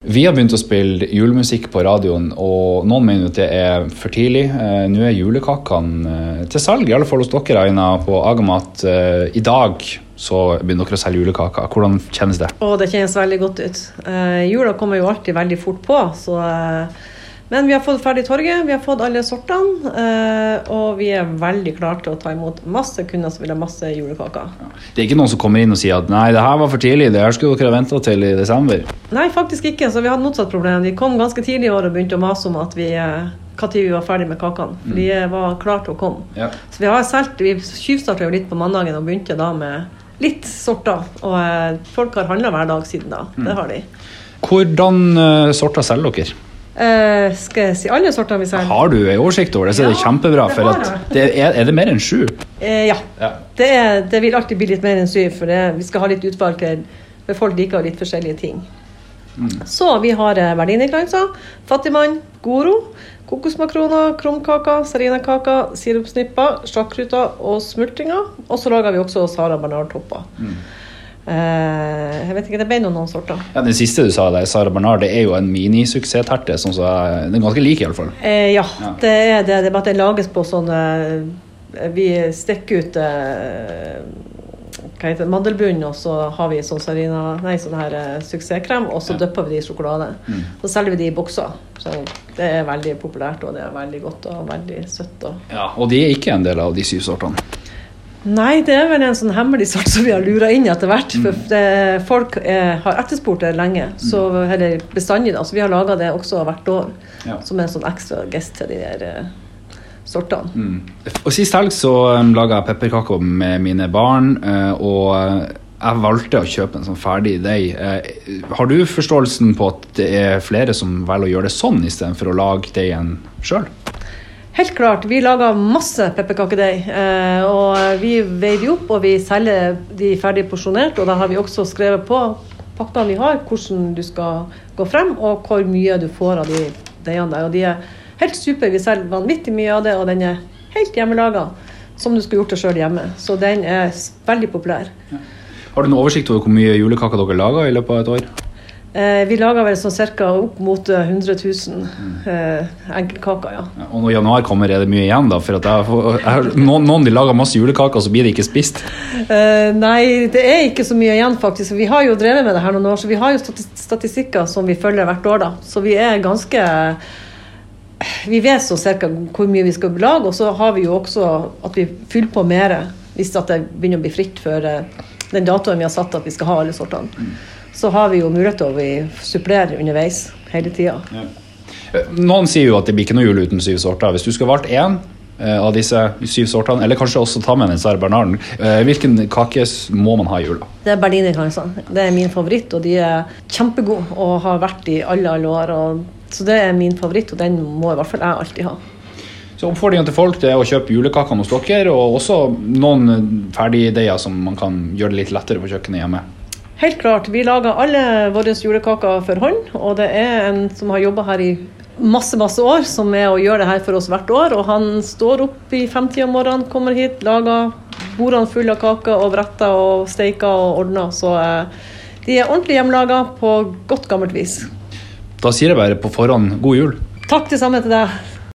Vi har begynt å spille julemusikk på radioen, og noen mener at det er for tidlig. Eh, Nå er julekakene eh, til salg, i alle fall hos dere Aina, på Agamat. Eh, I dag så begynner dere å selge julekaker. Hvordan kjennes det? Og det kjennes veldig godt ut. Jula kommer jo alltid veldig fort på, så Men vi har fått ferdig torget, vi har fått alle sortene, eh, og vi er veldig klare til å ta imot masse kunder som vil ha masse julekaker. Det er ikke noen som kommer inn og sier at nei, det her var for tidlig, det her skulle dere ha venta til i desember. Nei, faktisk ikke. Så vi hadde motsatt problem. De kom ganske tidlig i år og begynte å mase om at vi eh, når vi var ferdig med kakene. For de eh, var klare til å komme. Ja. Så vi har solgt Vi tjuvstarta jo litt på mandagen og begynte da med litt sorter. Og folk har handla hver dag siden da. Det har de. Hvordan sorter selger dere? Eh, skal jeg si alle sorter vi selger? Har du en oversikt over det, så er det kjempebra. det For det er, er det mer enn sju? Uh, ja. Ja. Det, er, det vil alltid bli litt mer enn syv, for det, vi skal ha litt utvalg til folk liker litt forskjellige ting. Så vi har uh, verdinekranser, fattigmann, goro, kokosmakroner, krumkaker, serinakaker, sirupsnipper, sjakkruter og smultringer. Og så lager vi også Sara Bernard-topper. Eh, jeg vet ikke, det ble noen, sorter. Ja, Den siste du sa, der, Sara Bernard, det er jo en minisuksessterte. Sånn så den er ganske lik, iallfall. Eh, ja, Ja. det er det. Det er bare at den lages på sånn eh, Vi stikker ut eh, hva heter det, mandelbunn, og så har vi sånn sarina, nei, sånn her eh, suksesskrem, og så Ja. dypper vi det i sjokolade. Mm. Så selger vi det i bokser. Så det er veldig populært, og det er veldig godt og veldig søtt. Og... Ja, Og de er ikke en del av de syv sortene. Nei, det er vel en sånn hemmelig sort som vi har lura inn etter hvert. For det, folk eh, har etterspurt det lenge, så, eller bestandig. da, Så vi har laga det også hvert år Ja. som en sånn ekstra gest til de der eh, sortene. Mm. Og Sist helg så um, laga jeg pepperkaker med mine barn, uh, og eh, jeg valgte å kjøpe en sånn ferdig deig. Uh, har du forståelsen på at det er flere som velger å gjøre det sånn istedenfor å lage deigen sjøl? Helt klart. Vi lager masse pepperkakedeig. Eh, og vi veier de opp, og vi selger de ferdig porsjonert. Og da har vi også skrevet på pakkene vi har, hvordan du skal gå frem, og hvor mye du får av de deigene der. Og de er helt super. Vi selger vanvittig mye av det, og den er helt hjemmelaga. Som du skulle gjort det sjøl hjemme. Så den er veldig populær. Har du noen oversikt over hvor mye julekaker dere lager i løpet av et år? Eh, vi lager vel sånn ca. opp mot eh, 100 000 eh, enkeltkaker, ja. Ja, Og når januar kommer, er det mye igjen, da? For at jeg, jeg, noen, noen de lager masse julekaker, så blir det ikke spist. Eh, nei, det er ikke så mye igjen, faktisk. Vi har jo drevet med det her noen år, så vi har jo statistikker som vi følger hvert år. da. Så vi er ganske Vi vet så cirka hvor mye vi skal lage, og så har vi jo også at vi fyller på mer hvis det begynner å bli fritt før eh, den datoen vi har satt at vi skal ha alle sortene. Så har vi jo mulighet til å supplere underveis hele tida. Ja. Noen sier jo at det blir ikke noe jul uten syv sorter. Hvis du skulle valgt én eh, av disse syv sortene, eller kanskje også ta med den Sara Bernarden, eh, hvilken kake må man ha i jula? Det er berlinerkransene. Det er min favoritt, og de er kjempegode og har vært i alle, alle år. Og, så det er min favoritt, og den må i hvert fall jeg alltid ha. Så Oppfordringen til folk det er å kjøpe julekakene hos dere, og også noen ferdigdeiger som man kan gjøre det litt lettere på kjøkkenet hjemme. Helt klart. Vi lager alle våre julekaker for hånd, og det er en som har jobba her i masse, masse år, som er å gjøre det her for oss hvert år. Og han står opp i femtida om morgenen, kommer hit, lager bordene fulle av kaker og bretter og steiker og ordner. Så eh, de er ordentlig hjemmelaga på godt gammelt vis. Da sier jeg bare på forhånd god jul. Takk det samme til deg.